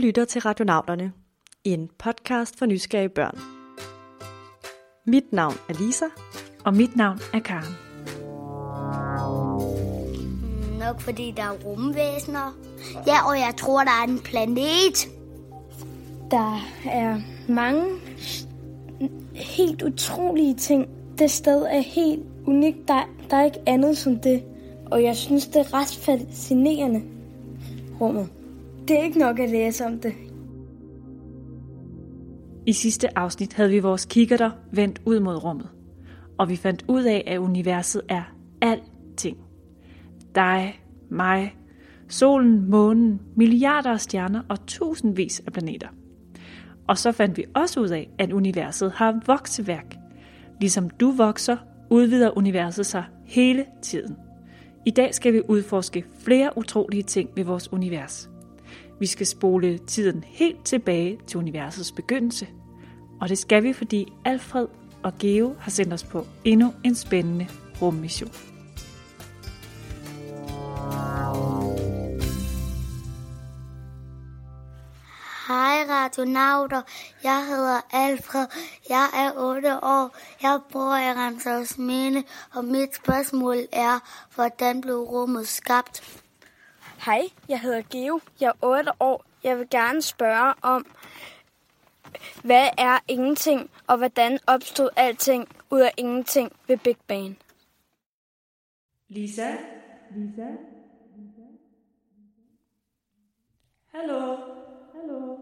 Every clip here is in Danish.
lytter til Radionauterne, en podcast for nysgerrige børn. Mit navn er Lisa. Og mit navn er Karen. Nok fordi der er rumvæsener. Ja, og jeg tror, der er en planet. Der er mange helt utrolige ting. Det sted er helt unikt. Der, der er ikke andet som det. Og jeg synes, det er ret fascinerende, rummet. Det er ikke nok at læse om det. I sidste afsnit havde vi vores kikkerter vendt ud mod rummet. Og vi fandt ud af, at universet er alting. Dig, mig, solen, månen, milliarder af stjerner og tusindvis af planeter. Og så fandt vi også ud af, at universet har vokseværk. Ligesom du vokser, udvider universet sig hele tiden. I dag skal vi udforske flere utrolige ting ved vores univers. Vi skal spole tiden helt tilbage til universets begyndelse. Og det skal vi, fordi Alfred og Geo har sendt os på endnu en spændende rummission. Hej radionauter, jeg hedder Alfred, jeg er 8 år, jeg bor i Ramsavs Minde, og mit spørgsmål er, hvordan blev rummet skabt? Hej, jeg hedder Geo. Jeg er 8 år. Jeg vil gerne spørge om, hvad er ingenting, og hvordan opstod alting ud af ingenting ved Big Bang? Lisa? Lisa? Hallo? Hallo?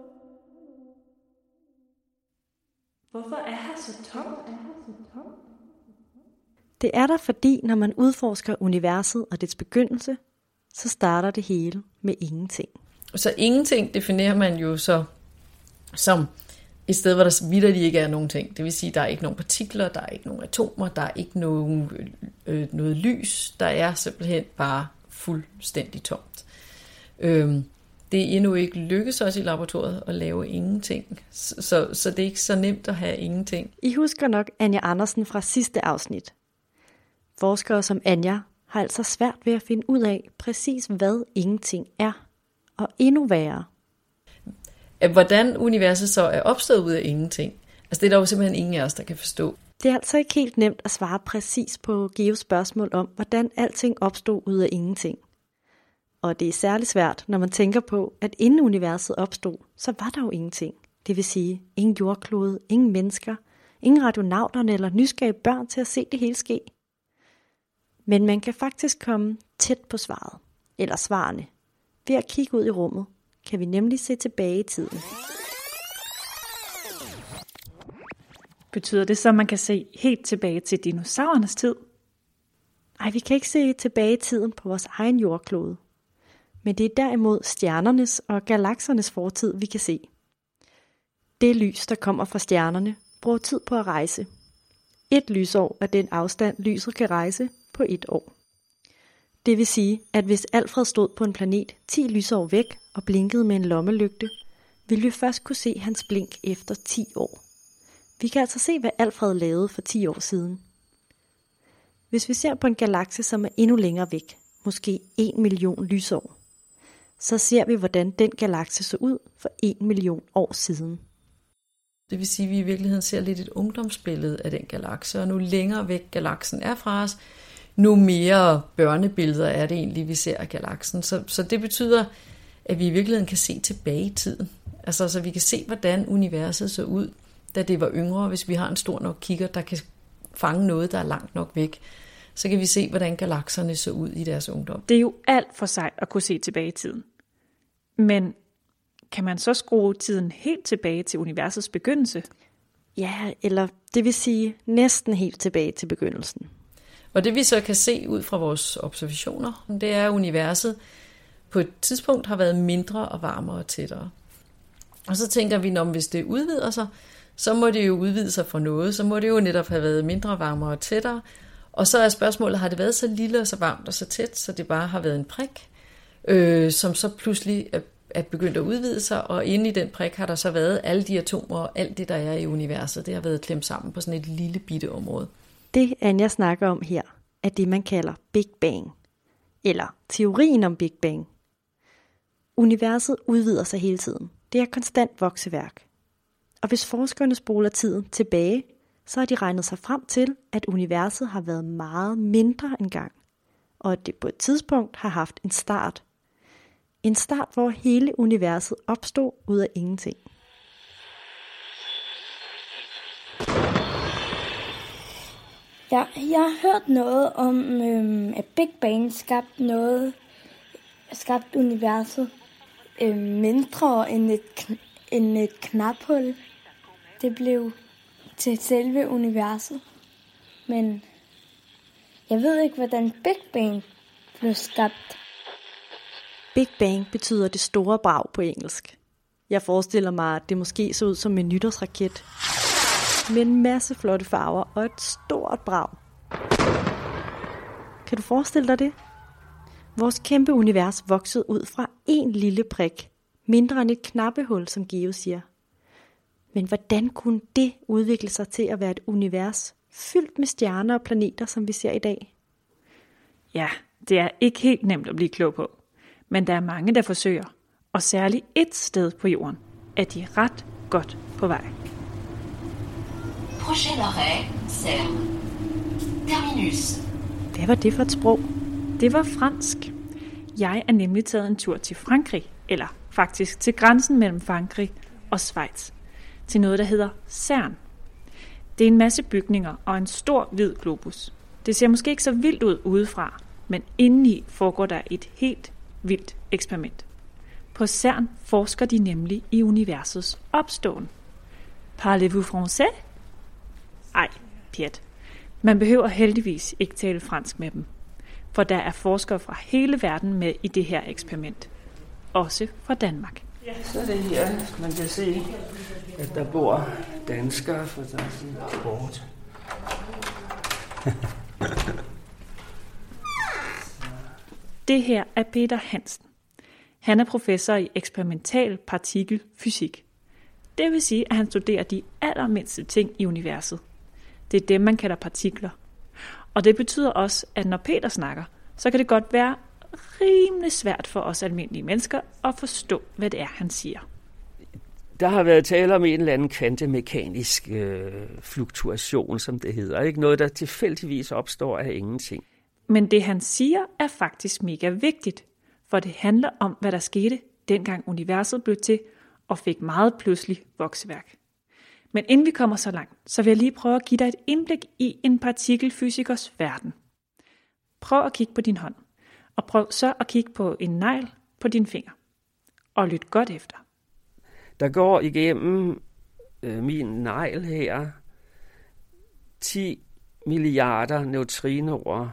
Hvorfor er her så tomt? Det er der fordi, når man udforsker universet og dets begyndelse, så starter det hele med ingenting. Så ingenting definerer man jo så som et sted, hvor der vidderligt ikke er nogen ting. Det vil sige, der er ikke nogen partikler, der er ikke nogen atomer, der er ikke nogen, øh, noget lys. Der er simpelthen bare fuldstændig tomt. Øhm, det er endnu ikke lykkedes os i laboratoriet at lave ingenting. Så, så, så det er ikke så nemt at have ingenting. I husker nok Anja Andersen fra sidste afsnit. Forskere som Anja har altså svært ved at finde ud af præcis, hvad ingenting er. Og endnu værre. Hvordan universet så er opstået ud af ingenting. Altså det er der jo simpelthen ingen af os, der kan forstå. Det er altså ikke helt nemt at svare præcis på Geos spørgsmål om, hvordan alting opstod ud af ingenting. Og det er særligt svært, når man tænker på, at inden universet opstod, så var der jo ingenting. Det vil sige, ingen jordklode, ingen mennesker, ingen radionauterne eller nysgerrige børn til at se det hele ske. Men man kan faktisk komme tæt på svaret, eller svarene. Ved at kigge ud i rummet, kan vi nemlig se tilbage i tiden. Betyder det så, at man kan se helt tilbage til dinosaurernes tid? Nej, vi kan ikke se tilbage i tiden på vores egen jordklode. Men det er derimod stjernernes og galaksernes fortid, vi kan se. Det lys, der kommer fra stjernerne, bruger tid på at rejse. Et lysår er den afstand, lyset kan rejse på et år. Det vil sige, at hvis Alfred stod på en planet 10 lysår væk og blinkede med en lommelygte, ville vi først kunne se hans blink efter 10 år. Vi kan altså se, hvad Alfred lavede for 10 år siden. Hvis vi ser på en galakse, som er endnu længere væk, måske 1 million lysår, så ser vi, hvordan den galakse så ud for 1 million år siden. Det vil sige, at vi i virkeligheden ser lidt et ungdomsbillede af den galakse, og nu længere væk galaksen er fra os, nu mere børnebilleder er det egentlig, vi ser af galaksen. Så, så det betyder, at vi i virkeligheden kan se tilbage i tiden. Altså, så vi kan se, hvordan universet så ud, da det var yngre. Hvis vi har en stor nok kigger, der kan fange noget, der er langt nok væk, så kan vi se, hvordan galakserne så ud i deres ungdom. Det er jo alt for sejt at kunne se tilbage i tiden. Men kan man så skrue tiden helt tilbage til universets begyndelse? Ja, eller det vil sige næsten helt tilbage til begyndelsen. Og det vi så kan se ud fra vores observationer, det er, at universet på et tidspunkt har været mindre og varmere og tættere. Og så tænker vi, at hvis det udvider sig, så må det jo udvide sig for noget. Så må det jo netop have været mindre, varmere og tættere. Og så er spørgsmålet, har det været så lille og så varmt og så tæt, så det bare har været en prik, øh, som så pludselig er, er begyndt at udvide sig, og inde i den prik har der så været alle de atomer og alt det, der er i universet. Det har været klemt sammen på sådan et lille bitte område. Det, Anja snakker om her, er det, man kalder Big Bang, eller teorien om Big Bang. Universet udvider sig hele tiden. det er konstant vokseværk. Og hvis forskerne spoler tiden tilbage, så har de regnet sig frem til, at universet har været meget mindre engang, og at det på et tidspunkt har haft en start. En start, hvor hele universet opstod ud af ingenting. Ja, jeg har hørt noget om, øhm, at Big Bang skabte noget, skabte universet øhm, mindre end et, kn- end et knaphul. Det blev til selve universet. Men jeg ved ikke, hvordan Big Bang blev skabt. Big Bang betyder det store brag på engelsk. Jeg forestiller mig, at det måske så ud som en nytårsraket. Med en masse flotte farver og et stort brag. Kan du forestille dig det? Vores kæmpe univers voksede ud fra en lille prik. Mindre end et knappehul, som Geo siger. Men hvordan kunne det udvikle sig til at være et univers fyldt med stjerner og planeter, som vi ser i dag? Ja, det er ikke helt nemt at blive klog på. Men der er mange, der forsøger. Og særligt et sted på jorden er de ret godt på vej. Prochain arrêt, Cerne. Terminus. Hvad var det for et sprog? Det var fransk. Jeg er nemlig taget en tur til Frankrig, eller faktisk til grænsen mellem Frankrig og Schweiz, til noget, der hedder CERN. Det er en masse bygninger og en stor hvid globus. Det ser måske ikke så vildt ud udefra, men indeni foregår der et helt vildt eksperiment. På CERN forsker de nemlig i universets opståen. Parlez-vous français? Ej, pjat. Man behøver heldigvis ikke tale fransk med dem, for der er forskere fra hele verden med i det her eksperiment. Også fra Danmark. Så er det her, man kan se, at der bor danskere, for der er sådan et kort. Det her er Peter Hansen. Han er professor i eksperimental partikelfysik. Det vil sige, at han studerer de allermindste ting i universet. Det er dem, man kalder partikler. Og det betyder også, at når Peter snakker, så kan det godt være rimelig svært for os almindelige mennesker at forstå, hvad det er, han siger. Der har været tale om en eller anden kvantemekanisk øh, fluktuation, som det hedder. Ikke noget, der tilfældigvis opstår af ingenting. Men det, han siger, er faktisk mega vigtigt, for det handler om, hvad der skete, dengang universet blev til og fik meget pludselig vokseværk. Men inden vi kommer så langt, så vil jeg lige prøve at give dig et indblik i en partikelfysikers verden. Prøv at kigge på din hånd, og prøv så at kigge på en negl på din finger. Og lyt godt efter. Der går igennem øh, min negl her 10 milliarder neutrinoer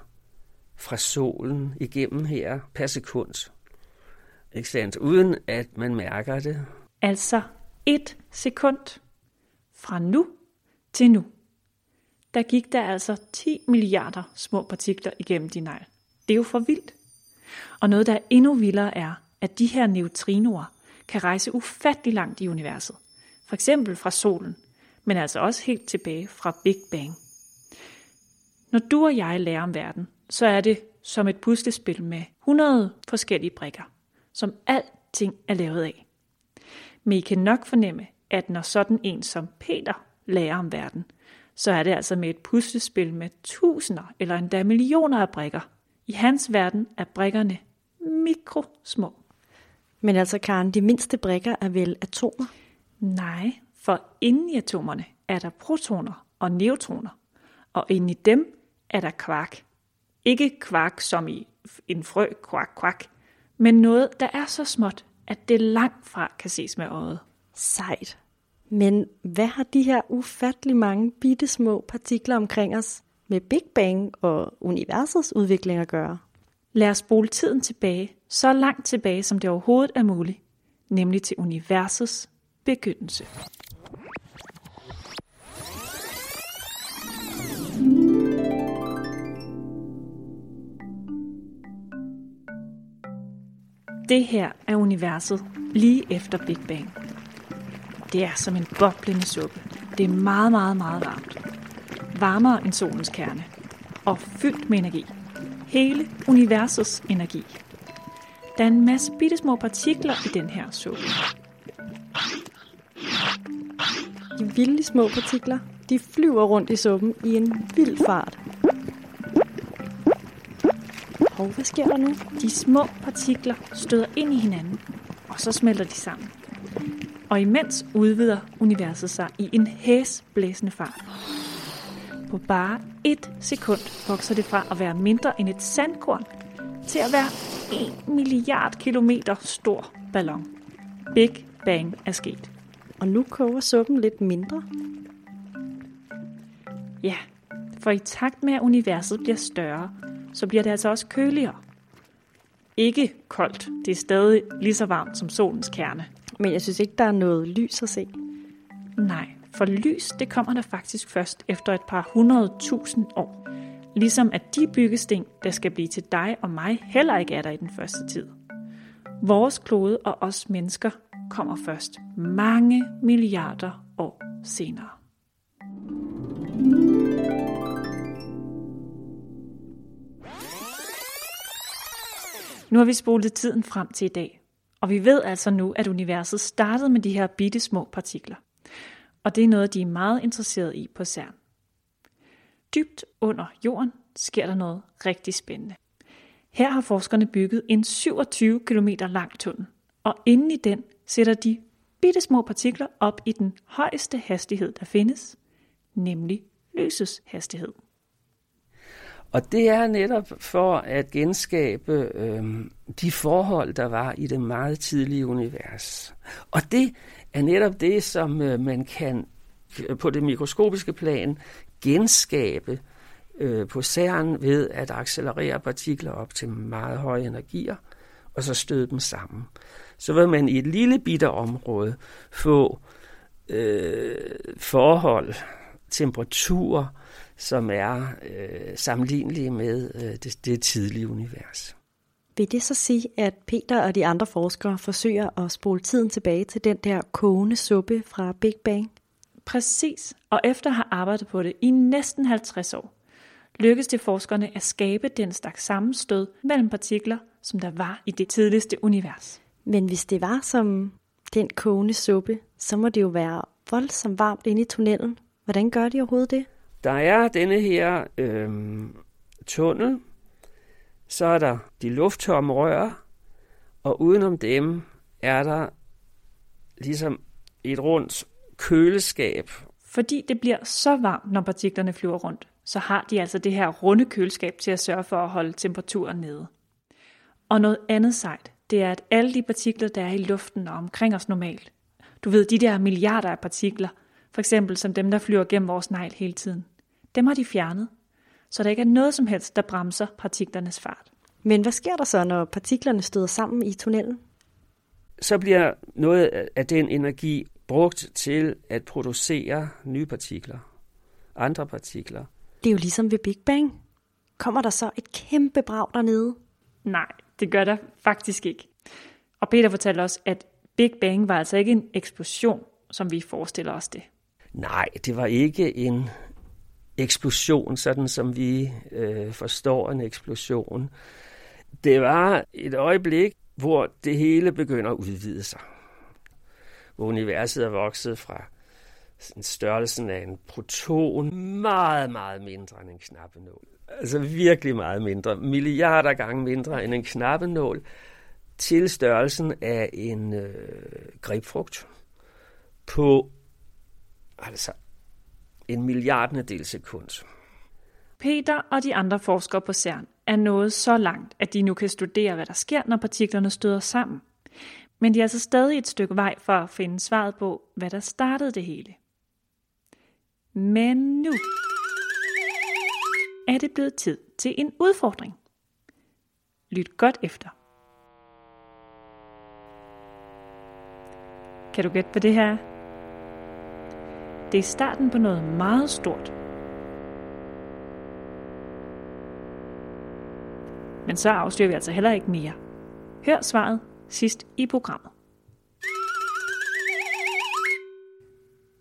fra solen igennem her per sekund. Ikke sandt? Uden at man mærker det. Altså et sekund fra nu til nu. Der gik der altså 10 milliarder små partikler igennem din negl. Det er jo for vildt. Og noget, der er endnu vildere, er, at de her neutrinoer kan rejse ufattelig langt i universet. For eksempel fra solen, men altså også helt tilbage fra Big Bang. Når du og jeg lærer om verden, så er det som et puslespil med 100 forskellige brikker, som alting er lavet af. Men I kan nok fornemme, at når sådan en som Peter lærer om verden, så er det altså med et puslespil med tusinder eller endda millioner af brikker. I hans verden er brikkerne mikrosmå. Men altså, Karen, de mindste brikker er vel atomer? Nej, for inde i atomerne er der protoner og neutroner, og inde i dem er der kvark. Ikke kvark som i en frø, kvak, kvak, men noget, der er så småt, at det langt fra kan ses med øjet. Sejt. Men hvad har de her ufattelig mange bitte små partikler omkring os med Big Bang og universets udvikling at gøre? Lad os spole tiden tilbage, så langt tilbage som det overhovedet er muligt, nemlig til universets begyndelse. Det her er universet lige efter Big Bang. Det er som en boblende suppe. Det er meget, meget, meget varmt. Varmere end solens kerne. Og fyldt med energi. Hele universets energi. Der er en masse bitte små partikler i den her suppe. De vilde små partikler, de flyver rundt i suppen i en vild fart. Og hvad sker der nu? De små partikler støder ind i hinanden, og så smelter de sammen. Og imens udvider universet sig i en hæsblæsende fart. På bare et sekund vokser det fra at være mindre end et sandkorn til at være 1 milliard kilometer stor ballon. Big Bang er sket. Og nu koger suppen lidt mindre. Ja, for i takt med at universet bliver større, så bliver det altså også køligere. Ikke koldt, det er stadig lige så varmt som solens kerne. Men jeg synes ikke, der er noget lys at se. Nej, for lys det kommer der faktisk først efter et par hundrede tusind år. Ligesom at de byggesten, der skal blive til dig og mig, heller ikke er der i den første tid. Vores klode og os mennesker kommer først mange milliarder år senere. Nu har vi spolet tiden frem til i dag, og vi ved altså nu, at universet startede med de her bitte små partikler. Og det er noget, de er meget interesseret i på CERN. Dybt under jorden sker der noget rigtig spændende. Her har forskerne bygget en 27 km lang tunnel, og inden i den sætter de bitte små partikler op i den højeste hastighed, der findes, nemlig lysets hastighed. Og det er netop for at genskabe øh, de forhold, der var i det meget tidlige univers. Og det er netop det, som øh, man kan øh, på det mikroskopiske plan genskabe øh, på CERN ved at accelerere partikler op til meget høje energier, og så støde dem sammen. Så vil man i et lille bitte område få øh, forhold, temperatur, som er øh, sammenlignelige med øh, det, det tidlige univers. Vil det så sige, at Peter og de andre forskere forsøger at spole tiden tilbage til den der kogende suppe fra Big Bang? Præcis, og efter at have arbejdet på det i næsten 50 år, lykkedes det forskerne at skabe den slags sammenstød mellem partikler, som der var i det tidligste univers. Men hvis det var som den kogende suppe, så må det jo være voldsomt varmt inde i tunnelen. Hvordan gør de overhovedet det? Der er denne her øh, tunnel, så er der de lufttomme rør, og udenom dem er der ligesom et rundt køleskab. Fordi det bliver så varmt, når partiklerne flyver rundt, så har de altså det her runde køleskab til at sørge for at holde temperaturen nede. Og noget andet sejt, det er, at alle de partikler, der er i luften og omkring os normalt, du ved, de der milliarder af partikler, for eksempel som dem, der flyver gennem vores negl hele tiden, dem har de fjernet, så der ikke er noget som helst, der bremser partiklernes fart. Men hvad sker der så, når partiklerne støder sammen i tunnelen? Så bliver noget af den energi brugt til at producere nye partikler, andre partikler. Det er jo ligesom ved Big Bang. Kommer der så et kæmpe brag dernede? Nej, det gør der faktisk ikke. Og Peter fortalte os, at Big Bang var altså ikke en eksplosion, som vi forestiller os det. Nej, det var ikke en eksplosion, sådan som vi øh, forstår en eksplosion. Det var et øjeblik, hvor det hele begynder at udvide sig. Hvor universet er vokset fra størrelsen af en proton meget, meget mindre end en knappenål. Altså virkelig meget mindre. Milliarder gange mindre end en knappenål til størrelsen af en øh, grebfrugt på altså en milliardendel sekund. Peter og de andre forskere på CERN er nået så langt, at de nu kan studere, hvad der sker, når partiklerne støder sammen. Men de er altså stadig et stykke vej for at finde svaret på, hvad der startede det hele. Men nu er det blevet tid til en udfordring. Lyt godt efter. Kan du gætte på det her? Det er starten på noget meget stort. Men så afslører vi altså heller ikke mere. Hør svaret sidst i programmet.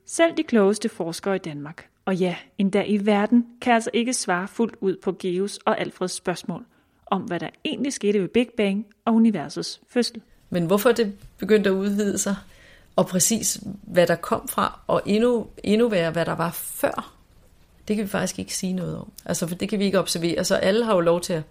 Selv de klogeste forskere i Danmark, og ja, endda i verden, kan altså ikke svare fuldt ud på Geos og Alfreds spørgsmål om, hvad der egentlig skete ved Big Bang og universets fødsel. Men hvorfor det begyndte at udvide sig? Og præcis hvad der kom fra, og endnu, endnu værre, hvad der var før, det kan vi faktisk ikke sige noget om. Altså, for det kan vi ikke observere. Så alle har jo lov til at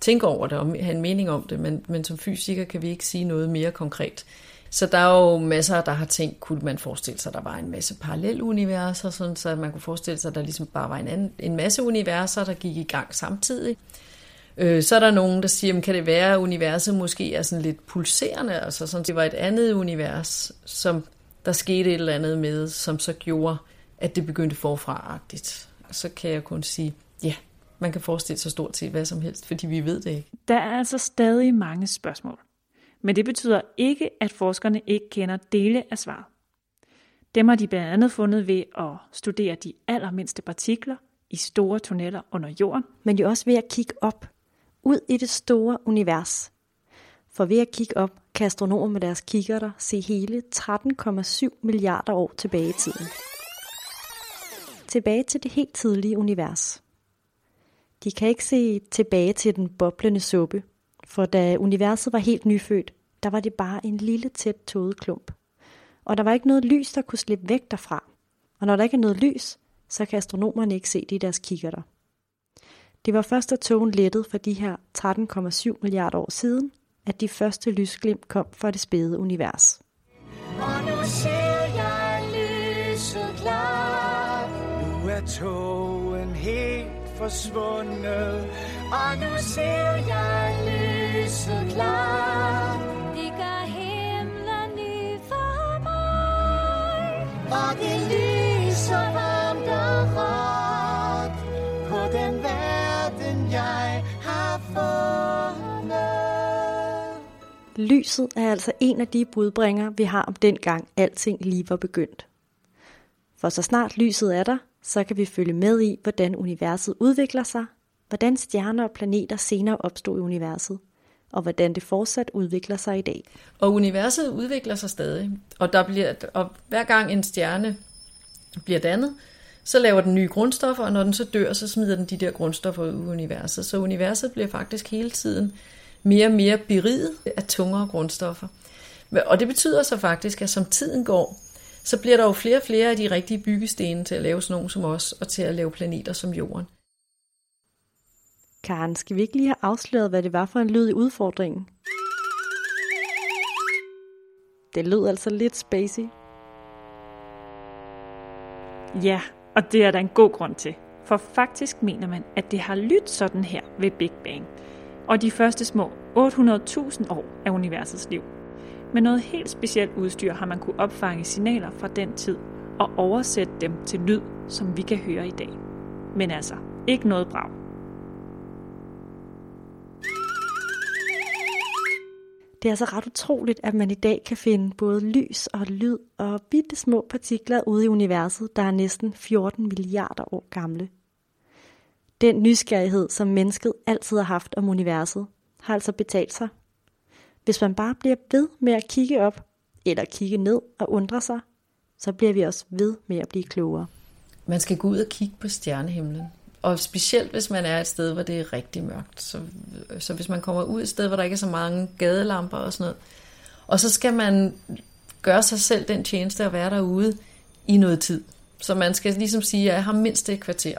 tænke over det og have en mening om det, men, men som fysiker kan vi ikke sige noget mere konkret. Så der er jo masser, der har tænkt, kunne man forestille sig, at der var en masse paralleluniverser, sådan så man kunne forestille sig, at der ligesom bare var en, anden, en masse universer, der gik i gang samtidig. Øh, så er der nogen, der siger, kan det være, at universet måske er sådan lidt pulserende, altså sådan, det var et andet univers, som der skete et eller andet med, som så gjorde, at det begyndte forfra-agtigt. Så kan jeg kun sige, ja, man kan forestille sig stort set hvad som helst, fordi vi ved det ikke. Der er altså stadig mange spørgsmål. Men det betyder ikke, at forskerne ikke kender dele af svaret. Dem har de blandt andet fundet ved at studere de allermindste partikler i store tunneller under jorden. Men jo også ved at kigge op, ud i det store univers. For ved at kigge op, kan astronomer med deres kikkerter se hele 13,7 milliarder år tilbage i tiden. Tilbage til det helt tidlige univers. De kan ikke se tilbage til den boblende suppe, for da universet var helt nyfødt, der var det bare en lille tæt tåget klump. Og der var ikke noget lys, der kunne slippe væk derfra. Og når der ikke er noget lys, så kan astronomerne ikke se det i deres kikkerter. Det var først, da togen lettede for de her 13,7 milliarder år siden, at de første lysglimt kom fra det spæde univers. Og nu ser jeg lyset klart. Nu er togen helt forsvundet. Og nu ser jeg lyset klart. Det gør himlen ny for mig. Og det lyser varmt Lyset er altså en af de budbringer, vi har om dengang alting lige var begyndt. For så snart lyset er der, så kan vi følge med i, hvordan universet udvikler sig, hvordan stjerner og planeter senere opstod i universet, og hvordan det fortsat udvikler sig i dag. Og universet udvikler sig stadig, og, der bliver, og hver gang en stjerne bliver dannet, så laver den nye grundstoffer, og når den så dør, så smider den de der grundstoffer ud i universet. Så universet bliver faktisk hele tiden mere og mere beriget af tungere grundstoffer. Og det betyder så faktisk, at som tiden går, så bliver der jo flere og flere af de rigtige byggesten til at lave sådan nogen som os, og til at lave planeter som Jorden. Karen, skal vi ikke lige have afsløret, hvad det var for en lyd i udfordringen? Det lød altså lidt spacey. Ja, og det er der en god grund til. For faktisk mener man, at det har lyttet sådan her ved Big Bang. Og de første små 800.000 år af universets liv. Med noget helt specielt udstyr har man kunne opfange signaler fra den tid og oversætte dem til lyd, som vi kan høre i dag. Men altså, ikke noget brag. Det er altså ret utroligt, at man i dag kan finde både lys og lyd og bitte små partikler ude i universet, der er næsten 14 milliarder år gamle. Den nysgerrighed, som mennesket altid har haft om universet, har altså betalt sig. Hvis man bare bliver ved med at kigge op, eller kigge ned og undre sig, så bliver vi også ved med at blive klogere. Man skal gå ud og kigge på stjernehimlen. Og specielt hvis man er et sted, hvor det er rigtig mørkt. Så, så hvis man kommer ud et sted, hvor der ikke er så mange gadelamper og sådan noget. Og så skal man gøre sig selv den tjeneste at være derude i noget tid. Så man skal ligesom sige, at jeg har mindst et kvarter.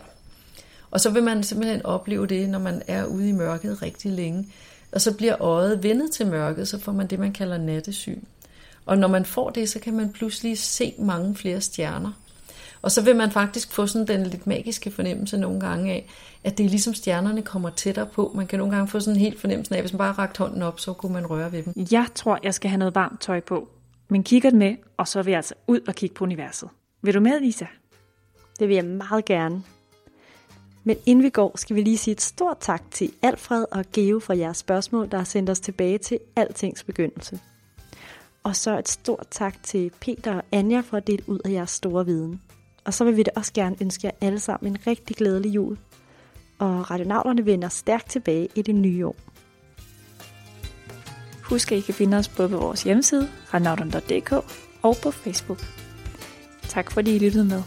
Og så vil man simpelthen opleve det, når man er ude i mørket rigtig længe. Og så bliver øjet vendet til mørket, så får man det, man kalder nattesyn. Og når man får det, så kan man pludselig se mange flere stjerner. Og så vil man faktisk få sådan den lidt magiske fornemmelse nogle gange af, at det er ligesom stjernerne kommer tættere på. Man kan nogle gange få sådan en helt fornemmelse af, at hvis man bare rakte hånden op, så kunne man røre ved dem. Jeg tror, jeg skal have noget varmt tøj på. Men kigger det med, og så vil jeg altså ud og kigge på universet. Vil du med, Lisa? Det vil jeg meget gerne. Men inden vi går, skal vi lige sige et stort tak til Alfred og Geo for jeres spørgsmål, der har sendt os tilbage til altings begyndelse. Og så et stort tak til Peter og Anja for at dele ud af jeres store viden. Og så vil vi da også gerne ønske jer alle sammen en rigtig glædelig jul. Og radionavlerne vender stærkt tilbage i det nye år. Husk, at I kan finde os både på vores hjemmeside, radionavlerne.dk og på Facebook. Tak fordi I lyttede med.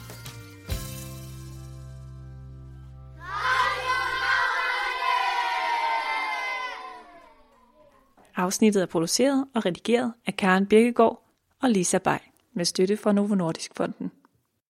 Afsnittet er produceret og redigeret af Karen Birkegaard og Lisa Bay. med støtte fra Novo Nordisk Fonden.